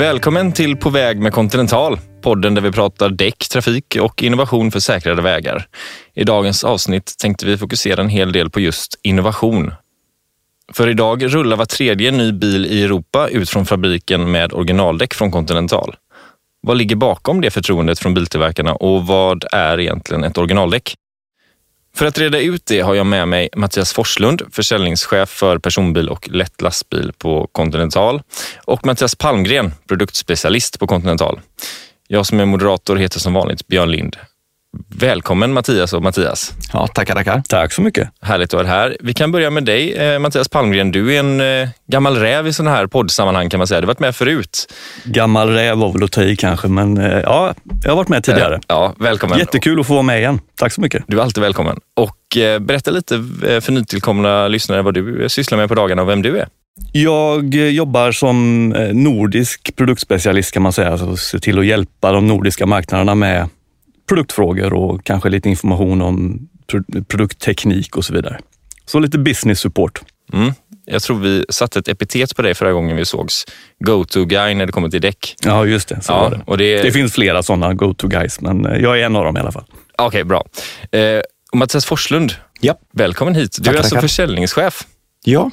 Välkommen till På väg med Continental, podden där vi pratar däck, trafik och innovation för säkrare vägar. I dagens avsnitt tänkte vi fokusera en hel del på just innovation. För idag rullar var tredje ny bil i Europa ut från fabriken med originaldäck från Continental. Vad ligger bakom det förtroendet från biltillverkarna och vad är egentligen ett originaldäck? För att reda ut det har jag med mig Mattias Forslund, försäljningschef för personbil och lätt lastbil på Continental och Mattias Palmgren, produktspecialist på Continental. Jag som är moderator heter som vanligt Björn Lind. Välkommen Mattias och Mattias. Ja, tackar, tackar. Tack så mycket. Härligt att vara här. Vi kan börja med dig, eh, Mattias Palmgren. Du är en eh, gammal räv i sådana här poddsammanhang kan man säga. Du har varit med förut. Gammal räv var väl att ta i kanske, men eh, ja, jag har varit med tidigare. Ja, välkommen. Jättekul att få vara med igen. Tack så mycket. Du är alltid välkommen. Och berätta lite för nytillkomna lyssnare vad du sysslar med på dagarna och vem du är. Jag jobbar som nordisk produktspecialist kan man säga, alltså ser till att hjälpa de nordiska marknaderna med produktfrågor och kanske lite information om produktteknik och så vidare. Så lite business support. Mm. Jag tror vi satte ett epitet på dig förra gången vi sågs. Go-to-guy när det kommer till däck. Ja, just det. Så ja, var det. Och det... det finns flera sådana go-to-guys, men eh, jag är en av dem i alla fall. Okej, okay, bra. Eh, Mattias Forslund, ja. välkommen hit. Du tackar, är alltså tackar. försäljningschef. Ja.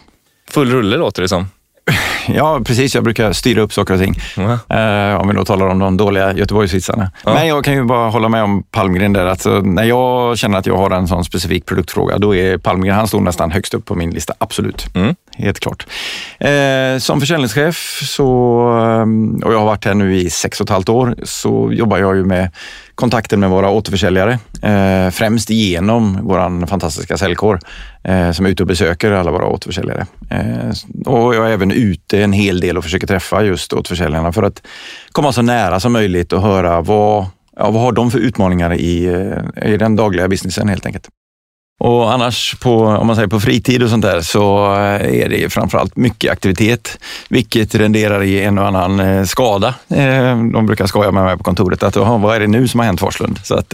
Full rulle låter det som. Ja, precis. Jag brukar styra upp saker och ting. Mm. Uh, om vi då talar om de dåliga Göteborgsvitsarna. Ja. Men jag kan ju bara hålla med om Palmgren där. Alltså, när jag känner att jag har en sån specifik produktfråga, då är Palmgren, han står nästan högst upp på min lista. Absolut. Mm. Helt klart. Uh, som försäljningschef, så, um, och jag har varit här nu i sex och ett halvt år, så jobbar jag ju med kontakten med våra återförsäljare. Eh, främst genom vår fantastiska säljkår eh, som är ute och besöker alla våra återförsäljare. Eh, och jag är även ute en hel del och försöker träffa just åt försäljarna för att komma så nära som möjligt och höra vad, ja, vad har de för utmaningar i, eh, i den dagliga businessen helt enkelt. Och annars på, om man säger på fritid och sånt där så eh, är det framförallt mycket aktivitet, vilket renderar i en och annan eh, skada. De brukar skoja med mig på kontoret att vad är det nu som har hänt Forslund? Så att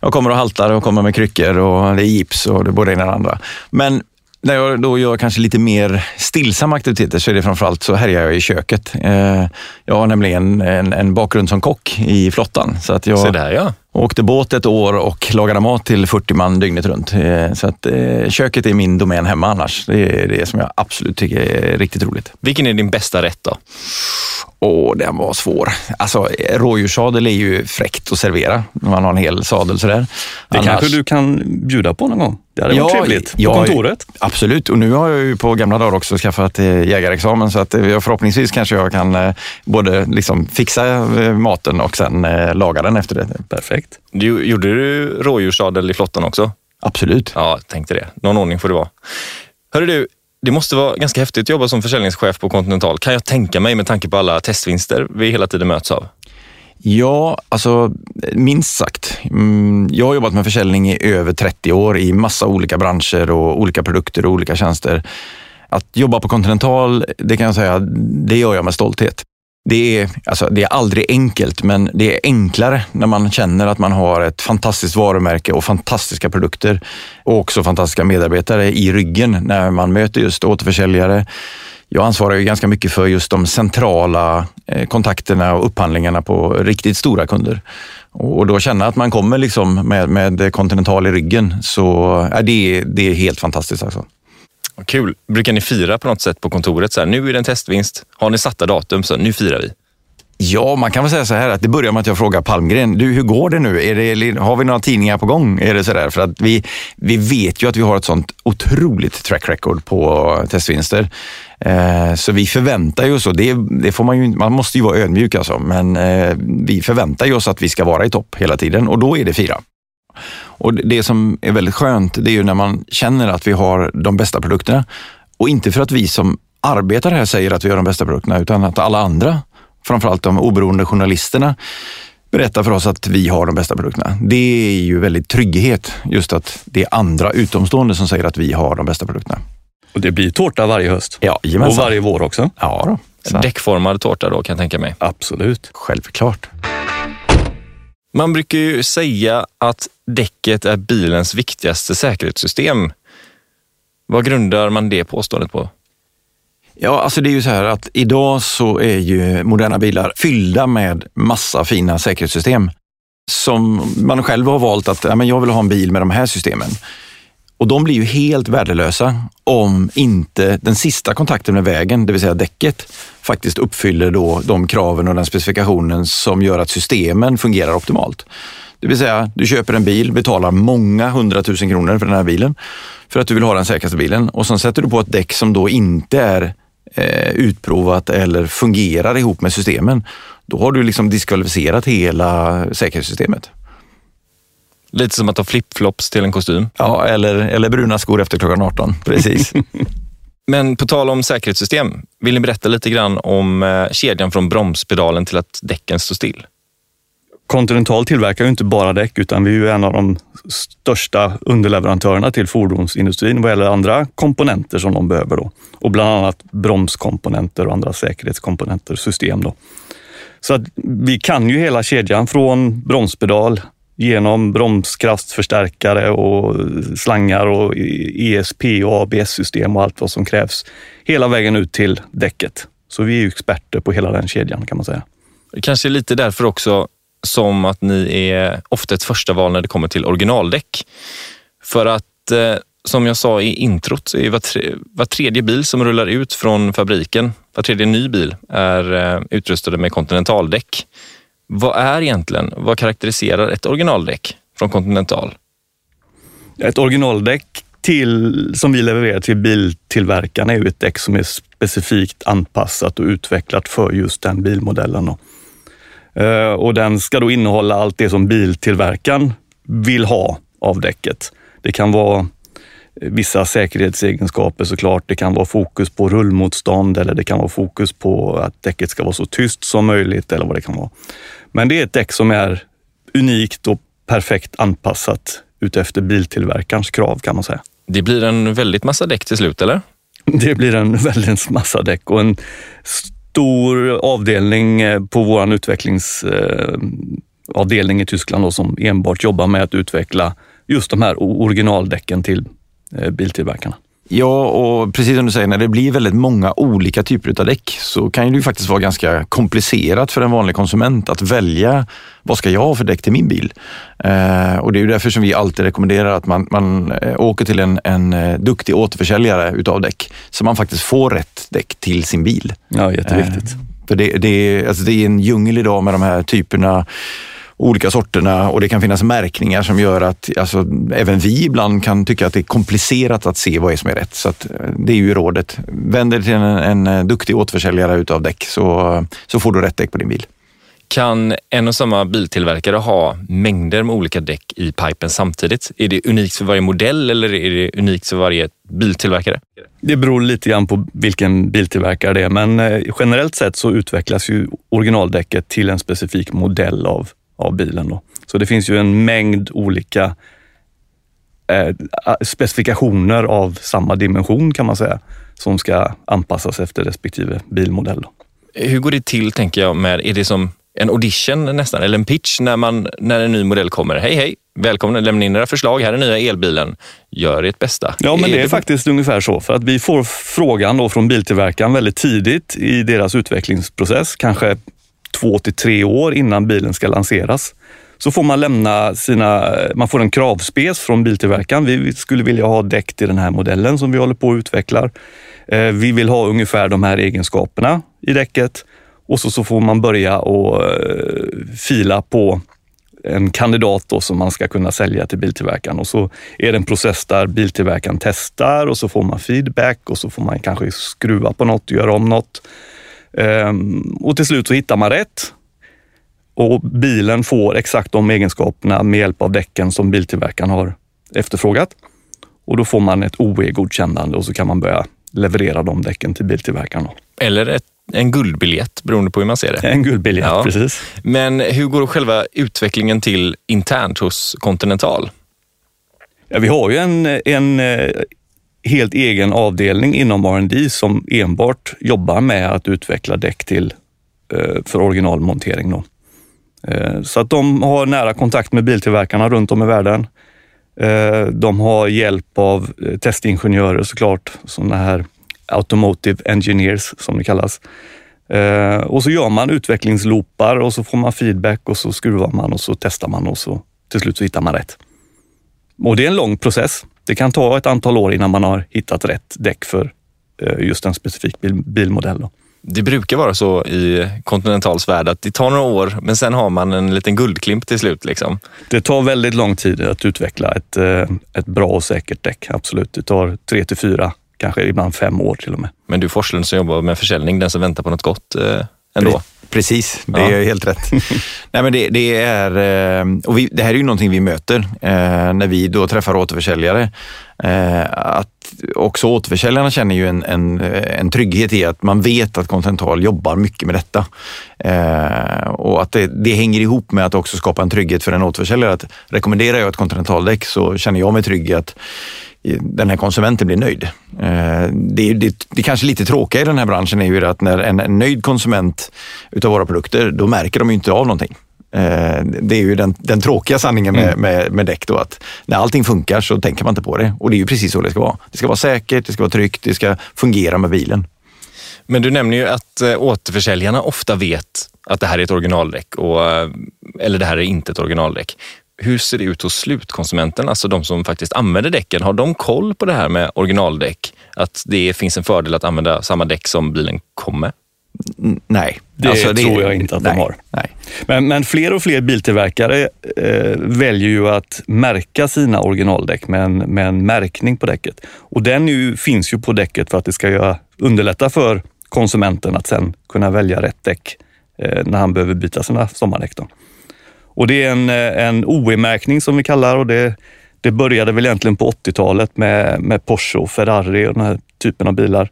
jag kommer och haltar och kommer med kryckor och det är gips och det är både det ena och det andra. Men när jag då gör kanske lite mer stillsamma aktiviteter så är det framförallt så härjar jag i köket. Jag har nämligen en, en bakgrund som kock i flottan. Så att jag, så där ja. Åkte båt ett år och lagade mat till 40 man dygnet runt. Så att eh, köket är min domän hemma annars. Det är det som jag absolut tycker är riktigt roligt. Vilken är din bästa rätt då? Åh, den var svår. Alltså, rådjurssadel är ju fräckt att servera när man har en hel sadel sådär. Det Annars... kanske du kan bjuda på någon gång? Det hade ja, varit trevligt. På ja, kontoret. Absolut. Och nu har jag ju på gamla dagar också skaffat eh, jägarexamen så att eh, förhoppningsvis kanske jag kan eh, både liksom fixa maten och sen laga den efter det. Perfekt. Du, gjorde du rådjurssadel i flottan också? Absolut. Ja, tänkte det. Någon ordning får det vara. Hörru du, det måste vara ganska häftigt att jobba som försäljningschef på Continental, kan jag tänka mig med tanke på alla testvinster vi hela tiden möts av. Ja, alltså minst sagt. Mm, jag har jobbat med försäljning i över 30 år i massa olika branscher och olika produkter och olika tjänster. Att jobba på Continental, det kan jag säga, det gör jag med stolthet. Det är, alltså, det är aldrig enkelt, men det är enklare när man känner att man har ett fantastiskt varumärke och fantastiska produkter och också fantastiska medarbetare i ryggen när man möter just återförsäljare. Jag ansvarar ju ganska mycket för just de centrala eh, kontakterna och upphandlingarna på riktigt stora kunder. Och då känna att man kommer liksom med, med Continental i ryggen, så är det, det är helt fantastiskt. Alltså. Kul. Brukar ni fira på något sätt på kontoret? Så här, nu är det en testvinst. Har ni satta datum? Så nu firar vi. Ja, man kan väl säga så här att det börjar med att jag frågar Palmgren, du hur går det nu? Är det, har vi några tidningar på gång? Är det så där? För att vi, vi vet ju att vi har ett sånt otroligt track record på testvinster. Eh, så vi förväntar ju oss, och det, det får man ju man måste ju vara ödmjuk alltså, men eh, vi förväntar ju oss att vi ska vara i topp hela tiden och då är det fyra. Och det som är väldigt skönt, det är ju när man känner att vi har de bästa produkterna. Och inte för att vi som arbetar här säger att vi har de bästa produkterna, utan att alla andra, framförallt de oberoende journalisterna, berättar för oss att vi har de bästa produkterna. Det är ju väldigt trygghet, just att det är andra utomstående som säger att vi har de bästa produkterna. Och det blir tårta varje höst? Ja, Och varje vår också? Ja. Då. Så. Däckformad tårta då kan jag tänka mig? Absolut. Självklart. Man brukar ju säga att däcket är bilens viktigaste säkerhetssystem. Vad grundar man det påståendet på? Ja, alltså det är ju så här att idag så är ju moderna bilar fyllda med massa fina säkerhetssystem som man själv har valt att ja, men jag vill ha en bil med de här systemen. Och de blir ju helt värdelösa om inte den sista kontakten med vägen, det vill säga däcket, faktiskt uppfyller då de kraven och den specifikationen som gör att systemen fungerar optimalt. Det vill säga, du köper en bil, betalar många hundratusen kronor för den här bilen för att du vill ha den säkraste bilen och sen sätter du på ett däck som då inte är eh, utprovat eller fungerar ihop med systemen. Då har du liksom diskvalificerat hela säkerhetssystemet. Lite som att ha flipflops till en kostym. Ja, eller, eller bruna skor efter klockan 18. Precis. Men på tal om säkerhetssystem, vill ni berätta lite grann om eh, kedjan från bromspedalen till att däcken står still? Continental tillverkar ju inte bara däck utan vi är ju en av de största underleverantörerna till fordonsindustrin vad gäller andra komponenter som de behöver. Då. Och bland annat bromskomponenter och andra säkerhetskomponenter, system. Då. Så att vi kan ju hela kedjan från bromspedal genom bromskraftförstärkare och slangar och ESP och ABS-system och allt vad som krävs hela vägen ut till däcket. Så vi är experter på hela den kedjan kan man säga. Kanske lite därför också som att ni är ofta ett första val när det kommer till originaldäck. För att eh, som jag sa i introt, så är var, tre, var tredje bil som rullar ut från fabriken, var tredje ny bil är eh, utrustade med kontinentaldäck. Vad är egentligen, vad karaktäriserar ett originaldäck från Continental? Ett originaldäck till, som vi levererar till biltillverkarna är ju ett däck som är specifikt anpassat och utvecklat för just den bilmodellen. Eh, och den ska då innehålla allt det som biltillverkaren vill ha av däcket. Det kan vara vissa säkerhetsegenskaper såklart. Det kan vara fokus på rullmotstånd eller det kan vara fokus på att däcket ska vara så tyst som möjligt eller vad det kan vara. Men det är ett däck som är unikt och perfekt anpassat utefter biltillverkarens krav kan man säga. Det blir en väldigt massa däck till slut, eller? Det blir en väldigt massa däck och en stor avdelning eh, på vår utvecklingsavdelning eh, i Tyskland då, som enbart jobbar med att utveckla just de här originaldäcken till biltillverkarna. Ja, och precis som du säger, när det blir väldigt många olika typer av däck så kan det ju faktiskt vara ganska komplicerat för en vanlig konsument att välja vad ska jag ha för däck till min bil? Eh, och det är ju därför som vi alltid rekommenderar att man, man eh, åker till en, en eh, duktig återförsäljare utav däck så man faktiskt får rätt däck till sin bil. Ja, jätteviktigt. Eh, för det, det, alltså det är en djungel idag med de här typerna olika sorterna och det kan finnas märkningar som gör att alltså, även vi ibland kan tycka att det är komplicerat att se vad är som är rätt. Så att, eh, det är ju rådet. Vänd dig till en, en eh, duktig återförsäljare utav däck så, så får du rätt däck på din bil. Kan en och samma biltillverkare ha mängder med olika däck i pipen samtidigt? Är det unikt för varje modell eller är det unikt för varje biltillverkare? Det beror lite grann på vilken biltillverkare det är, men eh, generellt sett så utvecklas ju originaldäcket till en specifik modell av av bilen. Då. Så det finns ju en mängd olika eh, specifikationer av samma dimension kan man säga, som ska anpassas efter respektive bilmodell. Då. Hur går det till, tänker jag, med, är det som en audition nästan, eller en pitch när, man, när en ny modell kommer? Hej, hej! Välkomna, lämna in era förslag. Här är nya elbilen. Gör ert bästa. Ja, men det är, det... faktiskt ungefär så. För att vi får frågan då från biltillverkaren väldigt tidigt i deras utvecklingsprocess, kanske två till tre år innan bilen ska lanseras. Så får man lämna sina, man får en kravspec från biltillverkaren. Vi skulle vilja ha däck till den här modellen som vi håller på att utveckla. Eh, vi vill ha ungefär de här egenskaperna i däcket och så, så får man börja och eh, fila på en kandidat då som man ska kunna sälja till biltillverkaren och så är det en process där biltillverkaren testar och så får man feedback och så får man kanske skruva på något, göra om något. Ehm, och till slut så hittar man rätt och bilen får exakt de egenskaperna med hjälp av däcken som biltillverkaren har efterfrågat. Och då får man ett OE-godkännande och så kan man börja leverera de däcken till biltillverkaren. Eller ett, en guldbiljett beroende på hur man ser det. En guldbiljett, ja. precis. Men hur går själva utvecklingen till internt hos Continental? Ja, vi har ju en, en eh, helt egen avdelning inom R&D som enbart jobbar med att utveckla däck till eh, för originalmontering. Då. Eh, så att de har nära kontakt med biltillverkarna runt om i världen. Eh, de har hjälp av testingenjörer såklart, sådana här Automotive Engineers som det kallas. Och så gör man utvecklingsloopar och så får man feedback och så skruvar man och så testar man och så till slut så hittar man rätt. Och det är en lång process. Det kan ta ett antal år innan man har hittat rätt däck för eh, just en specifik bil, bilmodell. Då. Det brukar vara så i Continentals värld att det tar några år, men sen har man en liten guldklimp till slut. Liksom. Det tar väldigt lång tid att utveckla ett, eh, ett bra och säkert däck. Absolut. Det tar tre till fyra, kanske ibland fem år till och med. Men du Forslund som jobbar med försäljning, den som väntar på något gott eh, ändå? Precis, det är helt rätt. Nej, men det, det är, eh, och vi, det här är ju någonting vi möter eh, när vi då träffar återförsäljare. Eh, att också återförsäljarna känner ju en, en, en trygghet i att man vet att Continental jobbar mycket med detta. Eh, och att det, det, hänger ihop med att också skapa en trygghet för en återförsäljare. Att rekommenderar jag ett Continental-däck så känner jag mig trygg i att den här konsumenten blir nöjd. Eh, det, det, det kanske lite tråkiga i den här branschen är ju att när en, nöjd konsument utav våra produkter, då märker de inte av någonting. Eh, det är ju den, den tråkiga sanningen med, mm. med, med däck då, att när allting funkar så tänker man inte på det. Och det är ju precis så det ska vara. Det ska vara säkert, det ska vara tryggt, det ska fungera med bilen. Men du nämner ju att eh, återförsäljarna ofta vet att det här är ett originaldäck, och, eller det här är inte ett originaldäck hur ser det ut hos slutkonsumenten, alltså de som faktiskt använder däcken? Har de koll på det här med originaldäck? Att det finns en fördel att använda samma däck som bilen kom med? Nej. Det, alltså, det tror jag inte att nej, de har. Nej. Men, men fler och fler biltillverkare eh, väljer ju att märka sina originaldäck med en, med en märkning på däcket. Och den ju, finns ju på däcket för att det ska göra, underlätta för konsumenten att sen kunna välja rätt däck eh, när han behöver byta sina sommardäck. Då. Och det är en, eh, en OE-märkning som vi kallar och det, det började väl egentligen på 80-talet med, med Porsche och Ferrari och den här typen av bilar.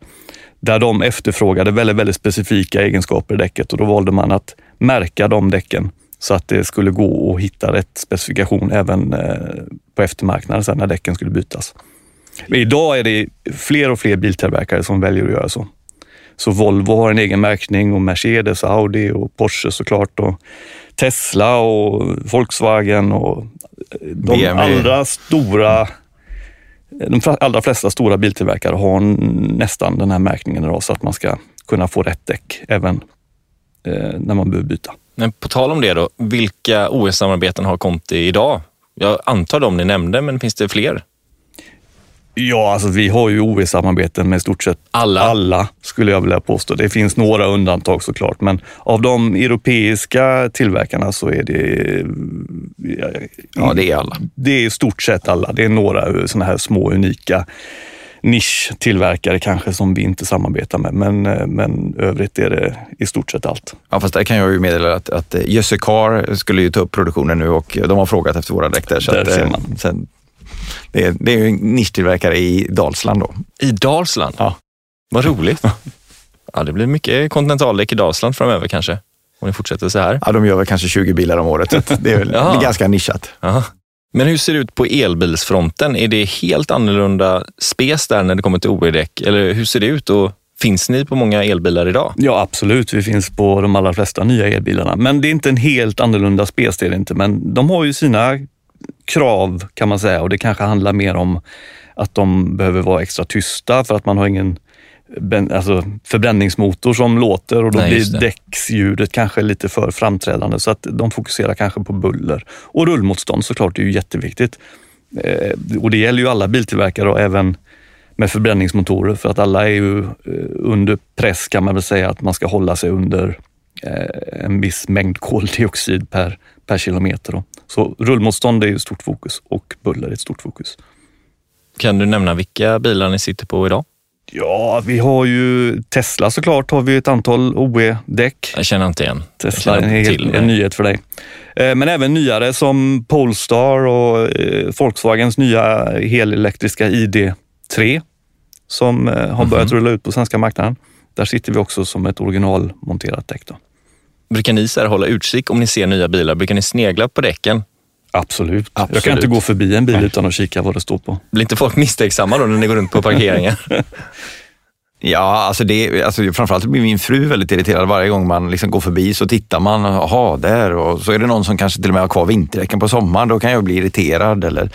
Där de efterfrågade väldigt, väldigt specifika egenskaper i däcket och då valde man att märka de däcken så att det skulle gå att hitta rätt specifikation även eh, på eftermarknaden sen när däcken skulle bytas. Men idag är det fler och fler biltillverkare som väljer att göra så. Så Volvo har en egen märkning och Mercedes, Audi och Porsche såklart. Och Tesla och Volkswagen och de BMW. allra stora de allra flesta stora biltillverkare har nästan den här märkningen idag så att man ska kunna få rätt däck även eh, när man behöver byta. Men på tal om det då, vilka OS-samarbeten har Conti idag? Jag antar de ni nämnde, men finns det fler? Ja, alltså vi har ju OS-samarbeten med i stort sett alla. alla, skulle jag vilja påstå. Det finns några undantag såklart, men av de europeiska tillverkarna så är det... Ja, det är alla. Det är i stort sett alla. Det är några sådana här små unika nischtillverkare kanske som vi inte samarbetar med, men, men övrigt är det i stort sett allt. Ja, fast där kan jag ju meddela att, att Jösse Car skulle ju ta upp produktionen nu och de har frågat efter våra dräkter. Där ser man. Sen, det är, det är en nischtillverkare i Dalsland då. I Dalsland? Ja. Vad roligt. Ja, det blir mycket kontinentaldäck i Dalsland framöver kanske, om ni fortsätter så här. Ja, de gör väl kanske 20 bilar om året. Det är väl ganska nischat. Aha. Men hur ser det ut på elbilsfronten? Är det helt annorlunda spes där när det kommer till OE-däck? Eller hur ser det ut och Finns ni på många elbilar idag? Ja, absolut. Vi finns på de allra flesta nya elbilarna. Men det är inte en helt annorlunda spes, det är det inte. Men de har ju sina krav kan man säga och det kanske handlar mer om att de behöver vara extra tysta för att man har ingen alltså förbränningsmotor som låter och då Nej, blir däcksljudet kanske lite för framträdande så att de fokuserar kanske på buller. Och rullmotstånd såklart är ju jätteviktigt. Eh, och det gäller ju alla biltillverkare och även med förbränningsmotorer för att alla är ju eh, under press kan man väl säga att man ska hålla sig under eh, en viss mängd koldioxid per, per kilometer. Då. Så rullmotstånd är ett stort fokus och buller är ett stort fokus. Kan du nämna vilka bilar ni sitter på idag? Ja, vi har ju Tesla såklart, har vi ett antal OE-däck. Jag känner inte igen. Tesla är en, hel, en nyhet för dig. Eh, men även nyare som Polestar och eh, Volkswagens nya helelektriska ID3 som eh, har börjat mm -hmm. rulla ut på svenska marknaden. Där sitter vi också som ett originalmonterat däck. Då. Brukar ni så hålla utkik om ni ser nya bilar? Brukar ni snegla på däcken? Absolut. Absolut. Jag kan inte gå förbi en bil utan att kika vad det står på. Blir inte folk misstänksamma då när ni går runt på parkeringen? Ja, alltså det, alltså framförallt blir min fru väldigt irriterad varje gång man liksom går förbi så tittar man, jaha, där och så är det någon som kanske till och med har kvar vinterdäcken på sommaren. Då kan jag bli irriterad. Eller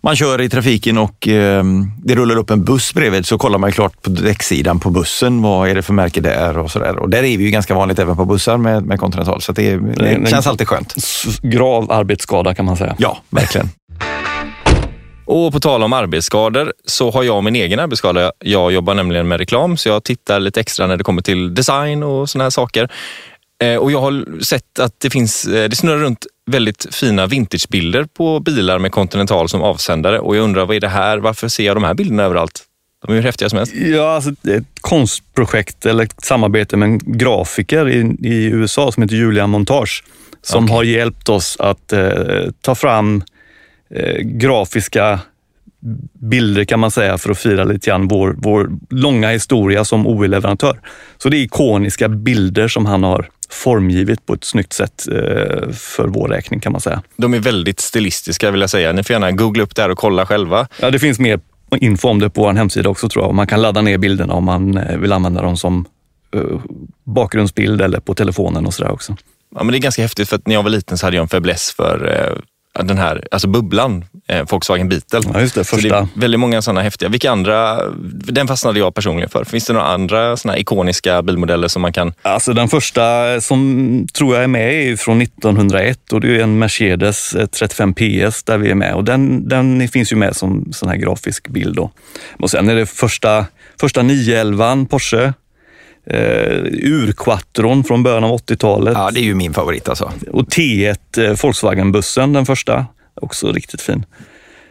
man kör i trafiken och eh, det rullar upp en buss bredvid så kollar man klart på däcksidan på bussen. Vad är det för märke där och så där. Och där är vi ju ganska vanligt även på bussar med, med Continental så det, det, det känns alltid skönt. Grav arbetsskada kan man säga. Ja, verkligen. Och på tal om arbetsskador så har jag min egen arbetsskada. Jag jobbar nämligen med reklam så jag tittar lite extra när det kommer till design och såna här saker. Eh, och jag har sett att det finns, eh, det snurrar runt väldigt fina vintagebilder på bilar med Continental som avsändare och jag undrar vad är det här? Varför ser jag de här bilderna överallt? De är ju häftiga som helst. Ja, alltså ett konstprojekt eller ett samarbete med en grafiker i, i USA som heter Julia Montage som okay. har hjälpt oss att eh, ta fram eh, grafiska bilder kan man säga för att fira lite grann vår, vår långa historia som OE-leverantör. Så det är ikoniska bilder som han har formgivit på ett snyggt sätt eh, för vår räkning kan man säga. De är väldigt stilistiska vill jag säga. Ni får gärna googla upp det här och kolla själva. Ja, det finns mer info om det på vår hemsida också tror jag. Man kan ladda ner bilderna om man eh, vill använda dem som bakgrundsbild eller på telefonen och sådär också. Ja, men det är ganska häftigt för att när jag var liten så hade jag en fäbless för den här, alltså bubblan, eh, Volkswagen Beetle. Ja, just det, första. Det är väldigt många sådana häftiga. Vilka andra, den fastnade jag personligen för. Finns det några andra sådana ikoniska bilmodeller som man kan? Alltså den första som tror jag är med är från 1901 och det är en Mercedes 35 eh, PS där vi är med och den, den finns ju med som sån här grafisk bild. Då. Och sen är det första, första 911 Porsche eh, urquattron från början av 80-talet. Ja, det är ju min favorit alltså. Och T1 eh, Volkswagen-bussen, den första. Också riktigt fin.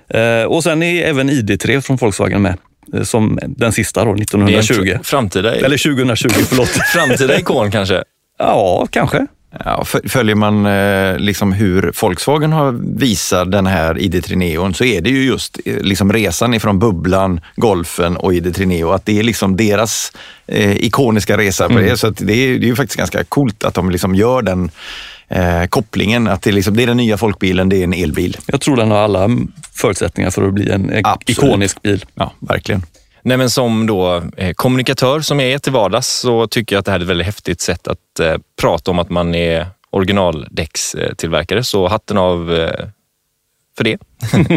Eh, och sen är även ID3 från Volkswagen med. Eh, som den sista då, 1920. Framtida... Eller 2020, förlåt. framtida ikon kanske? Ja, kanske. Ja, följer man eh, liksom hur Volkswagen har visat den här ID3 Neon så är det ju just eh, liksom resan ifrån bubblan, golfen och ID3 Neo. Att det är liksom deras eh, ikoniska resa. På mm. det. Så det, är, det är ju faktiskt ganska coolt att de liksom gör den eh, kopplingen. Att det, liksom, det är den nya folkbilen, det är en elbil. Jag tror den har alla förutsättningar för att bli en Absolut. ikonisk bil. Ja, verkligen. Nej, men som då, eh, kommunikatör som jag är till vardags så tycker jag att det här är ett väldigt häftigt sätt att eh, prata om att man är originaldäckstillverkare. Så hatten av eh, för det.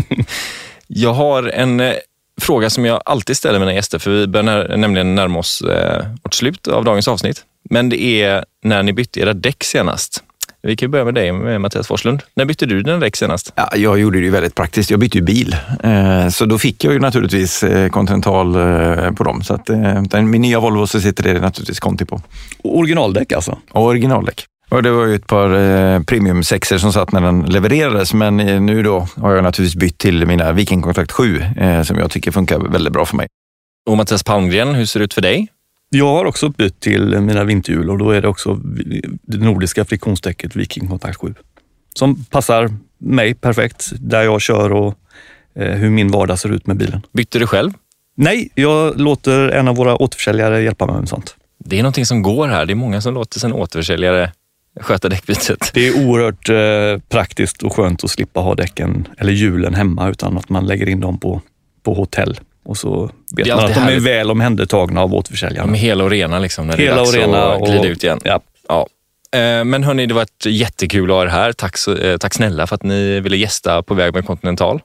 jag har en eh, fråga som jag alltid ställer mina gäster, för vi börjar nämligen närma oss eh, vårt slut av dagens avsnitt. Men det är när ni bytte era däck senast. Vi kan börja med dig, med Mattias Forslund. När bytte du dina däck senast? Ja, jag gjorde det ju väldigt praktiskt. Jag bytte ju bil, eh, så då fick jag ju naturligtvis eh, Continental eh, på dem. Så att, min nya Volvo så sitter det naturligtvis Conti på. Originaldäck alltså? originaldäck. Och det var ju ett par eh, premium sexer som satt när den levererades, men nu då har jag naturligtvis bytt till mina Viking Contact 7 eh, som jag tycker funkar väldigt bra för mig. Och Mattias Palmgren, hur ser det ut för dig? Jag har också bytt till mina vinterhjul och då är det också det nordiska friktionsdäcket Viking Contact 7 som passar mig perfekt där jag kör och eh, hur min vardag ser ut med bilen. Bytte du själv? Nej, jag låter en av våra återförsäljare hjälpa mig med sånt. Det är någonting som går här. Det är många som låter sin återförsäljare sköta däckbytet. Det är oerhört eh, praktiskt och skönt att slippa ha däcken eller hjulen hemma utan att man lägger in dem på, på hotell och så vet man att de är väl omhändertagna av återförsäljarna. De är hela och rena liksom när hela det är dags och rena att glida ut igen. Ja. ja. Eh, men hörni, det var ett jättekul att ha er här. Tack, eh, tack snälla för att ni ville gästa På väg med Continental.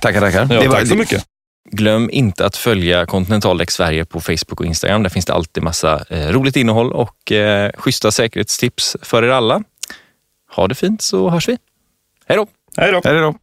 Tackar, tackar. Ja, det var, tack så mycket. Glöm inte att följa Continental Däck Sverige på Facebook och Instagram. Där finns det alltid massa eh, roligt innehåll och eh, schyssta säkerhetstips för er alla. Ha det fint så hörs vi. Hej då! Hej då! Hej då!